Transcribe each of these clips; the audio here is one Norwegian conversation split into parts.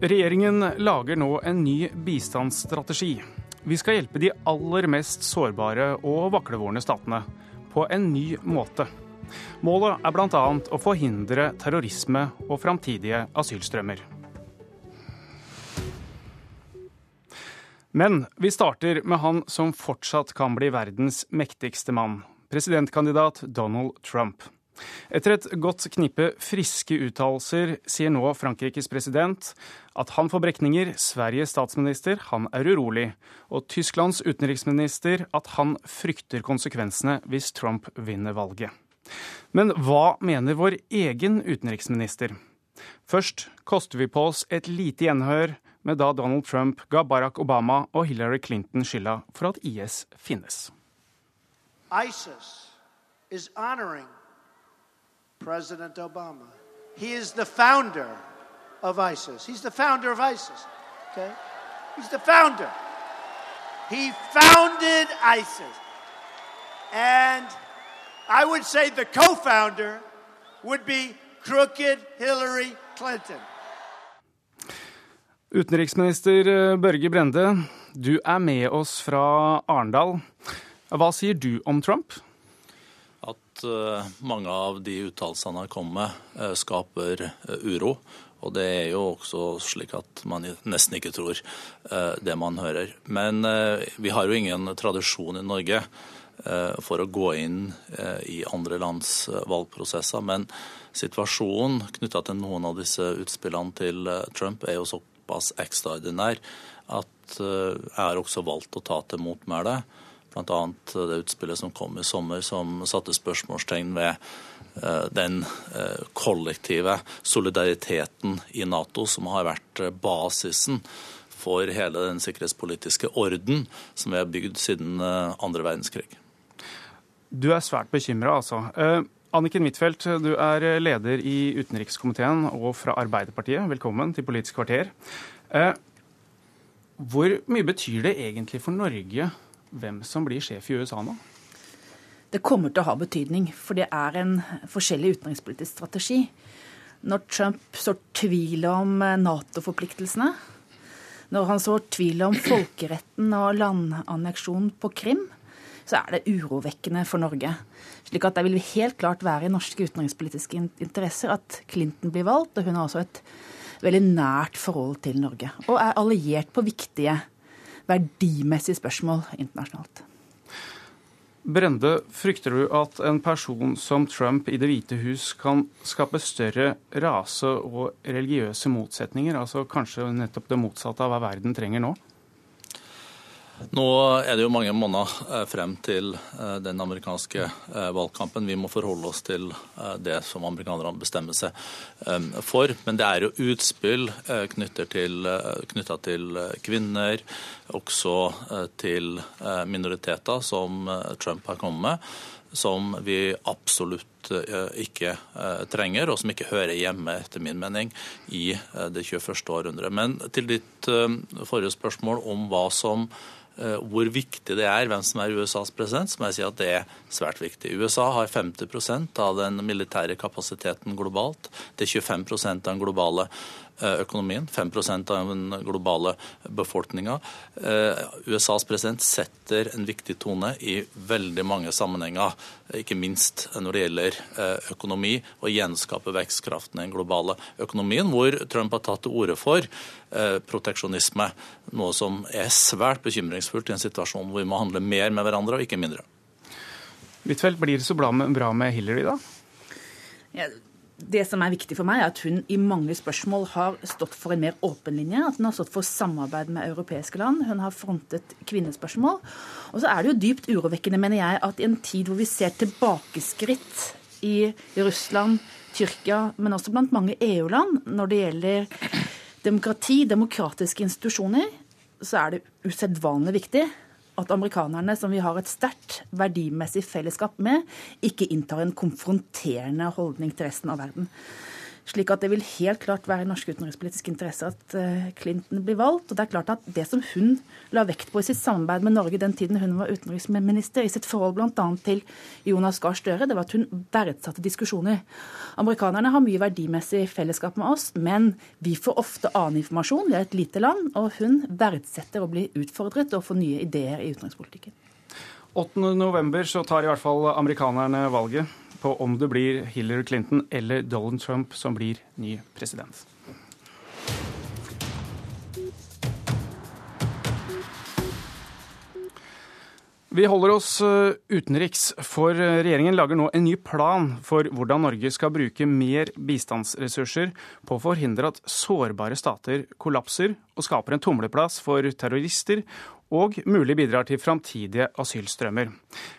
Regjeringen lager nå en ny bistandsstrategi. Vi skal hjelpe de aller mest sårbare og vaklevorne statene på en ny måte. Målet er bl.a. å forhindre terrorisme og framtidige asylstrømmer. Men vi starter med han som fortsatt kan bli verdens mektigste mann. Presidentkandidat Donald Trump. Etter et godt knippe friske uttalelser sier nå Frankrikes president at han får brekninger, Sveriges statsminister han er urolig, og Tysklands utenriksminister at han frykter konsekvensene hvis Trump vinner valget. Men hva mener vår egen utenriksminister? Først koster vi på oss et lite gjenhør med da Donald Trump ga Barack Obama og Hillary Clinton skylda for at IS finnes. ISIS is honoring President Obama. He is the founder of ISIS. He's the founder of ISIS. Okay? He's the founder. He founded ISIS. And I would say the co founder would be crooked Hillary Clinton. Utenriksminister eh, Børge Brende, du er med oss fra Arendal. Hva sier du om Trump? Uh, mange av de uttalelsene han kommer med, uh, skaper uh, uro. Og det er jo også slik at man nesten ikke tror det man hører. Men vi har jo ingen tradisjon i Norge for å gå inn i andre lands valgprosesser. Men situasjonen knytta til noen av disse utspillene til Trump er jo såpass ekstraordinær at eh, jeg har også valgt å ta til motmæle. Bl.a. det utspillet som kom i sommer, som satte spørsmålstegn ved eh, den eh, kollektive solidariteten i Nato, som har vært basisen for hele den sikkerhetspolitiske orden som vi har bygd siden andre verdenskrig. Du er svært bekymra, altså. Anniken Huitfeldt, du er leder i utenrikskomiteen og fra Arbeiderpartiet. Velkommen til Politisk kvarter. Eh, hvor mye betyr det egentlig for Norge hvem som blir sjef i USA nå? Det kommer til å ha betydning, for det er en forskjellig utenrikspolitisk strategi. Når Trump sår tvil om Nato-forpliktelsene, når han sår tvil om folkeretten og landanneksjon på Krim, så er det urovekkende for Norge. Slik at Det vil helt klart være i norske utenrikspolitiske interesser at Clinton blir valgt. og Hun har også et veldig nært forhold til Norge. Og er alliert på viktige verdimessige spørsmål internasjonalt. Brende, frykter du at en person som Trump i Det hvite hus kan skape større rase- og religiøse motsetninger? Altså kanskje nettopp det motsatte av hva verden trenger nå? Nå er det jo mange måneder eh, frem til eh, den amerikanske eh, valgkampen. Vi må forholde oss til det som amerikanerne bestemmer seg for. Men det er jo utspill knyttet til, kvinner, også til minoriteter, som Trump har kommet med, som vi absolutt ikke trenger, og som ikke hører hjemme, etter min mening, i det 21. århundret. Men til ditt forrige spørsmål om hva som hvor viktig det er hvem som er USAs president, så må jeg si at det er svært viktig. USA har 50% av den militære kapasiteten globalt. Det er 25% av den globale eh, økonomien, 5% av den globale befolkninga. Eh, USAs president setter en viktig tone i veldig mange sammenhenger, ikke minst når det gjelder økonomi og gjenskape vekstkraften i den globale økonomien, hvor Trump har tatt til orde for Eh, proteksjonisme. Noe som er svært bekymringsfullt i en situasjon hvor vi må handle mer med hverandre og ikke mindre. Huitfeldt, blir det så bra med, bra med Hillary, da? Ja, det som er viktig for meg, er at hun i mange spørsmål har stått for en mer åpen linje. At hun har stått for samarbeid med europeiske land. Hun har frontet kvinnespørsmål. Og så er det jo dypt urovekkende, mener jeg, at i en tid hvor vi ser tilbakeskritt i Russland, Tyrkia, men også blant mange EU-land når det gjelder demokrati, demokratiske institusjoner, så er det usedvanlig viktig at amerikanerne, som vi har et sterkt verdimessig fellesskap med, ikke inntar en konfronterende holdning til resten av verden. Slik at det vil helt klart være i norsk utenrikspolitisk interesse at eh, Clinton blir valgt. Og det er klart at det som hun la vekt på i sitt samarbeid med Norge den tiden hun var utenriksminister, i sitt forhold bl.a. til Jonas Gahr Støre, det var at hun verdsatte diskusjoner. Amerikanerne har mye verdimessig fellesskap med oss, men vi får ofte annen informasjon. Vi er et lite land, og hun verdsetter å bli utfordret og få nye ideer i utenrikspolitikken. 8.11. så tar i hvert fall amerikanerne valget på om det blir Hillary Clinton eller Donald Trump som blir ny president. Vi holder oss eh, utenriks, for regjeringen lager nå en ny plan for hvordan Norge skal bruke mer bistandsressurser på å forhindre at sårbare stater kollapser og skaper en tumleplass for terrorister og mulig bidrar til framtidige asylstrømmer.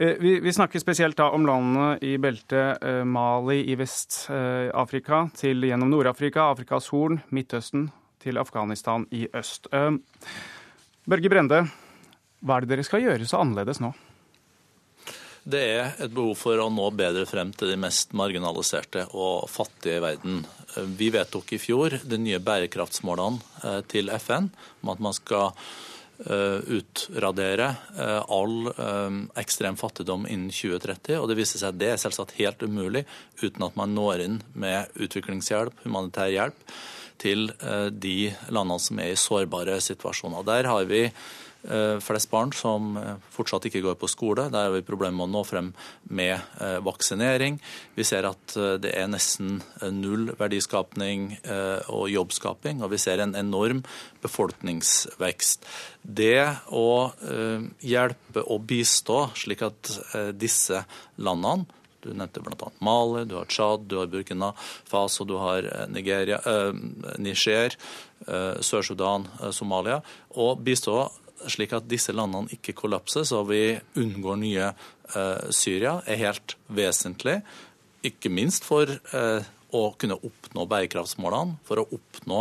Eh, vi, vi, snakker spesielt da om landene i beltet eh, Mali i Vest-Afrika til gjennom Nord-Afrika, Afrikas Horn, Midtøsten til Afghanistan i øst. Eh, Børge Brende, hva er det dere skal gjøre så annerledes nå? Det er et behov for å nå bedre frem til de mest marginaliserte og fattige i verden. Vi vedtok i fjor de nye bærekraftsmålene til FN om at man skal Eh, utradere eh, all eh, ekstrem fattigdom innen 2030. Og det viser seg at det er selvsagt helt umulig uten at man når inn med utviklingshjelp, humanitær hjelp, til de landene som er i sårbare situasjoner. Der har vi Eh, flest barn som eh, fortsatt ikke går på skole. Der har vi problemer med å nå frem med eh, vaksinering. Vi ser at det er nesten null verdiskapning og jobbskaping, og vi ser en enorm befolkningsvekst. Det å hjelpe og bistå slik at disse landene du nevnte bl.a. Mali, du har Tsjad, du har Burkina Faso, du har Nigeria, eh, Niger, eh, Sør-Sudan, eh, Somalia. Og bistå slik at disse landene ikke kollapser, så vi unngår nye eh, Syria, er helt vesentlig. Ikke minst for eh, å kunne oppnå bærekraftsmålene, for å oppnå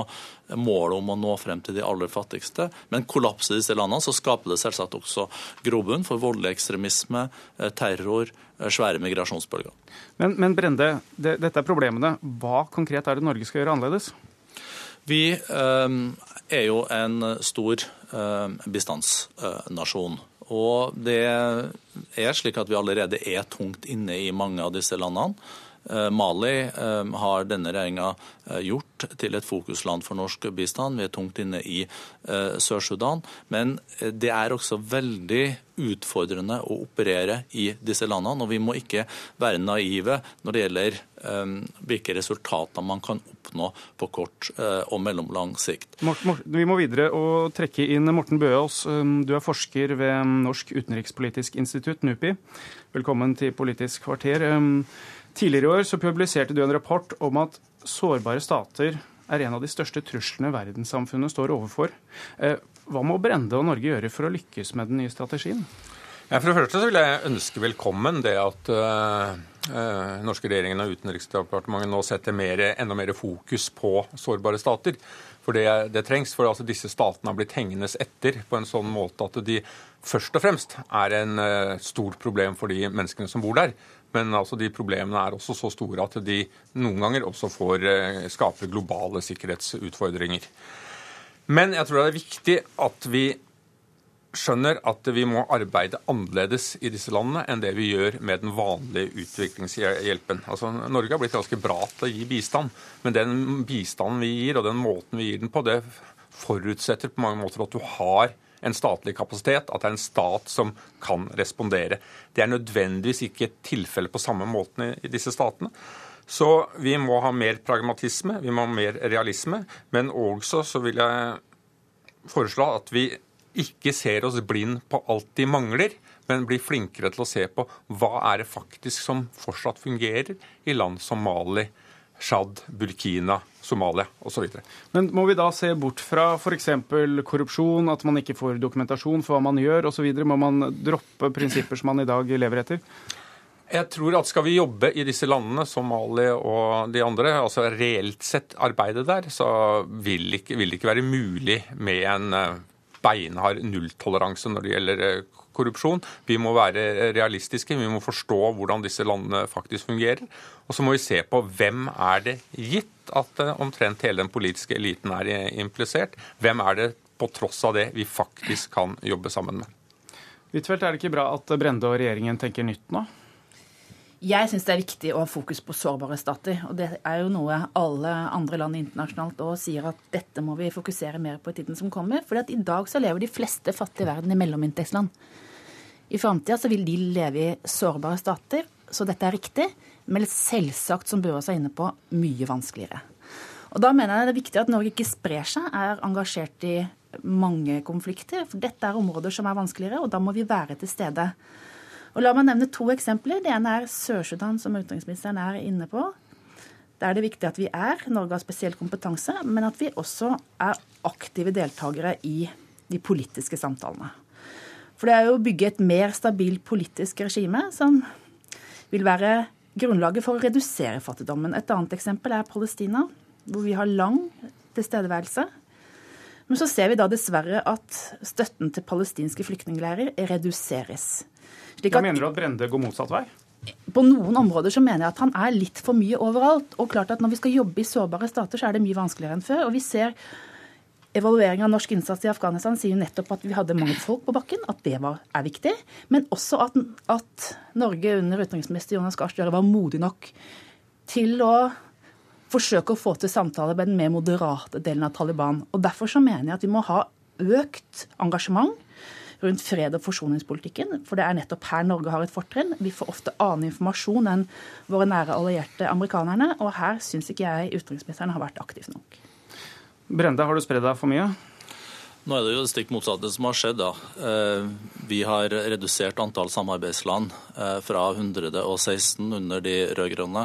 målet om å nå frem til de aller fattigste. Men kollapser disse landene, så skaper det selvsagt også grobunn for voldelig ekstremisme, eh, terror, eh, svære migrasjonsbølger. Men, men Brende, det, dette er problemene. Hva konkret er det Norge skal gjøre annerledes? Vi eh, er jo en stor eh, bistandsnasjon. Og det er slik at vi allerede er tungt inne i mange av disse landene. Eh, Mali eh, har denne regjeringa eh, gjort til et fokusland for norsk bistand. Vi er tungt inne i Sør-Sudan. Men det er også veldig utfordrende å operere i disse landene. Og vi må ikke være naive når det gjelder hvilke resultater man kan oppnå på kort og mellomlang sikt. Vi må videre og trekke inn Morten Bøås. Du er forsker ved Norsk utenrikspolitisk institutt, NUPI. Velkommen til Politisk kvarter. Tidligere i år så publiserte du en rapport om at sårbare stater er en av de største truslene verdenssamfunnet står overfor. Eh, hva må Brende og Norge gjøre for å lykkes med den nye strategien? Ja, for det første så vil jeg ønske velkommen det at uh, uh, norske regjeringen og Utenriksdepartementet nå setter mer, enda mer fokus på sårbare stater. For det, det trengs. For altså, disse statene har blitt hengende etter på en sånn måte at de først og fremst er en stort problem for de menneskene som bor der. Men altså, de problemene er også så store at de noen ganger også får eh, skape globale sikkerhetsutfordringer. Men jeg tror det er viktig at vi skjønner at vi må arbeide annerledes i disse landene enn det vi gjør med den vanlige utviklingshjelpen. Altså, Norge har blitt ganske bra til å gi bistand, men den bistanden vi gir, og den måten vi gir den på, det forutsetter på mange måter at du har en statlig kapasitet, at det er en stat som kan respondere. Det er nødvendigvis ikke tilfellet på samme måten i disse statene. Så vi må ha mer pragmatisme, vi må ha mer realisme. Men også så vil jeg foreslå at vi ikke ser oss blind på alt de mangler, men blir flinkere til å se på hva er det faktisk som fortsatt fungerer i land som Mali, Tsjad, Burkina, Somalia osv. Men må vi da se bort fra f.eks. korrupsjon, at man ikke får dokumentasjon for hva man gjør osv.? Må man droppe prinsipper som man i dag lever etter? Jeg tror at skal vi jobbe i disse landene, Somalia og de andre, altså reelt sett arbeide der, så vil, ikke, vil det ikke være mulig med en eh, beinhard nulltoleranse når det gjelder eh, korrupsjon. Vi må være realistiske, vi må forstå hvordan disse landene faktisk fungerer. Og så må vi se på hvem er det gitt at omtrent hele den politiske eliten er implisert. Hvem er det på tross av det vi faktisk kan jobbe sammen med. Huitfeldt, er det ikke bra at Brende og regjeringen tenker nytt nå? Jeg syns det er viktig å ha fokus på sårbare stater. Og det er jo noe alle andre land internasjonalt òg sier at dette må vi fokusere mer på i tiden som kommer. For i dag så lever de fleste fattige i verden i mellominntektsland. I framtida så vil de leve i sårbare stater, så dette er riktig. Men selvsagt, som Børås er inne på, mye vanskeligere. Og da mener jeg det er viktig at Norge ikke sprer seg, er engasjert i mange konflikter. For dette er områder som er vanskeligere, og da må vi være til stede. Og La meg nevne to eksempler. Det ene er Sør-Sudan, som utenriksministeren er inne på. Der er det viktig at vi er, Norge har spesiell kompetanse, men at vi også er aktive deltakere i de politiske samtalene. For det er jo å bygge et mer stabilt politisk regime som vil være grunnlaget for å redusere fattigdommen. Et annet eksempel er Palestina, hvor vi har lang tilstedeværelse. Men så ser vi da dessverre at støtten til palestinske flyktningleirer reduseres. Hva mener du at Brende går motsatt vei? På noen områder så mener jeg at han er litt for mye overalt. Og klart at når vi skal jobbe i sårbare stater, så er det mye vanskeligere enn før. Og vi ser Evaluering av norsk innsats i Afghanistan sier jo nettopp at vi hadde mange folk på bakken, at det var, er viktig. Men også at, at Norge under utenriksminister Jonas Gahr Støre var modig nok til å forsøke å få til samtale med den mer moderate delen av Taliban. Og Derfor så mener jeg at vi må ha økt engasjement rundt fred- og forsoningspolitikken. For det er nettopp her Norge har et fortrinn. Vi får ofte annen informasjon enn våre nære allierte amerikanerne. Og her syns ikke jeg utenriksministeren har vært aktiv nok. Brende, har du spredd deg for mye? Nå er det jo det stikk motsatte som har skjedd. da. Eh, vi har redusert antall samarbeidsland eh, fra 116 under de rød-grønne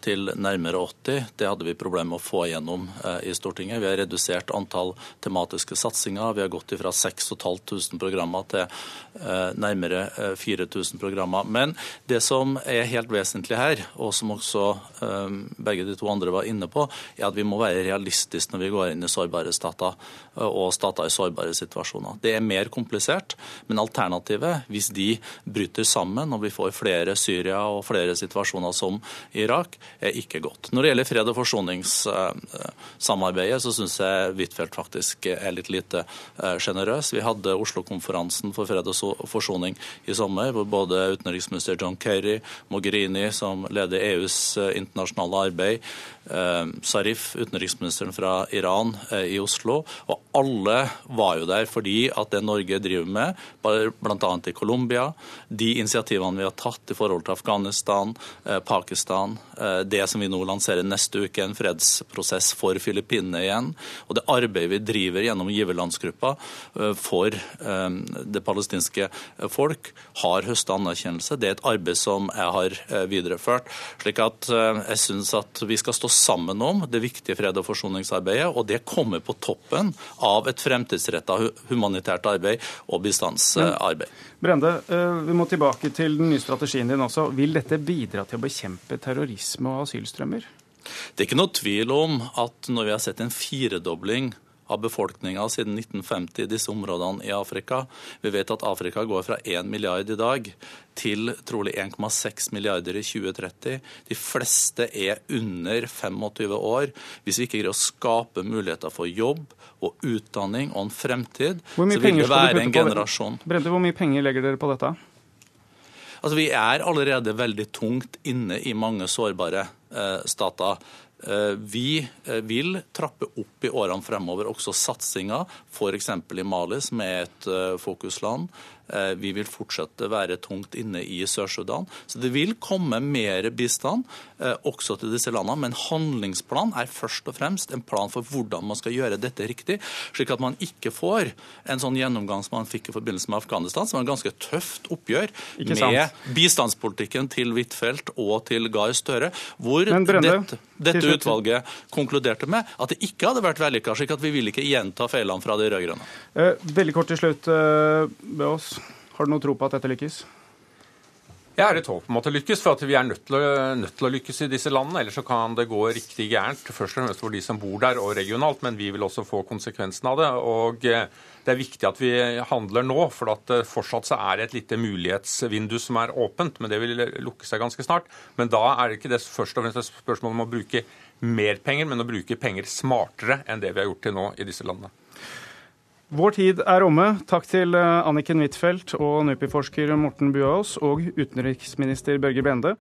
til nærmere 80. Det hadde vi problemer med å få igjennom eh, i Stortinget. Vi har redusert antall tematiske satsinger. Vi har gått fra 6500 programmer til nærmere 4000 programmer. Men det som er helt vesentlig her, og som også begge de to andre var inne på, er at vi må være realistiske når vi går inn i sårbare stater og stater i sårbare sårbare situasjoner. Det er mer komplisert, men alternativet, hvis de bryter sammen og vi får flere Syria og flere situasjoner som Irak, er ikke godt. Når det gjelder fred- og forsoningssamarbeidet, så syns jeg Huitfeldt faktisk er litt lite eh, sjenerøs. Vi hadde Oslo-konferansen for fred og forsoning i sommer, hvor både utenriksminister John Kerry, Mogherini, som leder EUs eh, internasjonale arbeid, eh, Sarif, utenriksministeren fra Iran, i Oslo, og alle var jo der fordi at det Norge driver med, bl.a. i Colombia, de initiativene vi har tatt i forhold til Afghanistan, eh, Pakistan, eh, det som vi nå lanserer neste uke, en fredsprosess for Filippinene igjen, og det arbeidet vi driver gjennom giverlandsgruppa eh, for det palestinske folk, har høsta anerkjennelse. Det er et arbeid som jeg har videreført. slik at jeg syns at vi skal stå sammen om det viktige fred- og forsoningsarbeidet, og det kommer på toppen av et fremtids fremtidsretta humanitært arbeid og bistandsarbeid. Brende, eh, vi må tilbake til den nye strategien din også. Vil dette bidra til å bekjempe terrorisme og asylstrømmer? Det er ikke noe tvil om at når vi har sett en firedobling av befolkninga siden 1950 i disse områdene i Afrika. Vi vet at Afrika går fra 1 milliard i dag til trolig 1,6 milliarder i 2030. De fleste er under 25 år. Hvis vi ikke greier å skape muligheter for jobb og utdanning og en fremtid, så vil det være en generasjon Brende, hvor mye penger legger dere på dette? Altså, Vi er allerede veldig tungt inne i mange sårbare eh, stater. Eh, vi eh, vil trappe opp i årene fremover også satsinga, f.eks. i Mali, som er et eh, fokusland. Eh, vi vil fortsette å være tungt inne i Sør-Sudan. Så det vil komme mer bistand eh, også til disse landene. Men handlingsplan er først og fremst en plan for hvordan man skal gjøre dette riktig, slik at man ikke får en sånn gjennomgang som man fikk i forbindelse med Afghanistan, som var en ganske tøft oppgjør med bistandspolitikken til Huitfeldt og til Gahr Støre, hvor Brende, dette, dette utvalget konkluderte med at det ikke hadde vært vellykka, slik at vi vil ikke gjenta feilene fra de rød-grønne. Eh, veldig kort til slutt, Bøås. Har du noe tro på at dette lykkes? Jeg har et håp om at det lykkes, for vi er nødt til, å, nødt til, å, lykkes i disse landene. Ellers så kan det gå riktig gærent, først og fremst for de som bor der og regionalt, men vi vil også få konsekvensen av det. Og eh, det er viktig at vi handler nå, for at eh, fortsatt så er et lite mulighetsvindu som er åpent, men det vil lukke seg ganske snart. Men da er det ikke det først og fremst et spørsmål om å bruke mer penger, men å bruke penger smartere enn det vi har gjort til nå i disse landene. Vår tid er omme. Takk til eh, Anniken Huitfeldt og NUPI-forsker Morten Buaas og utenriksminister Børge Brende.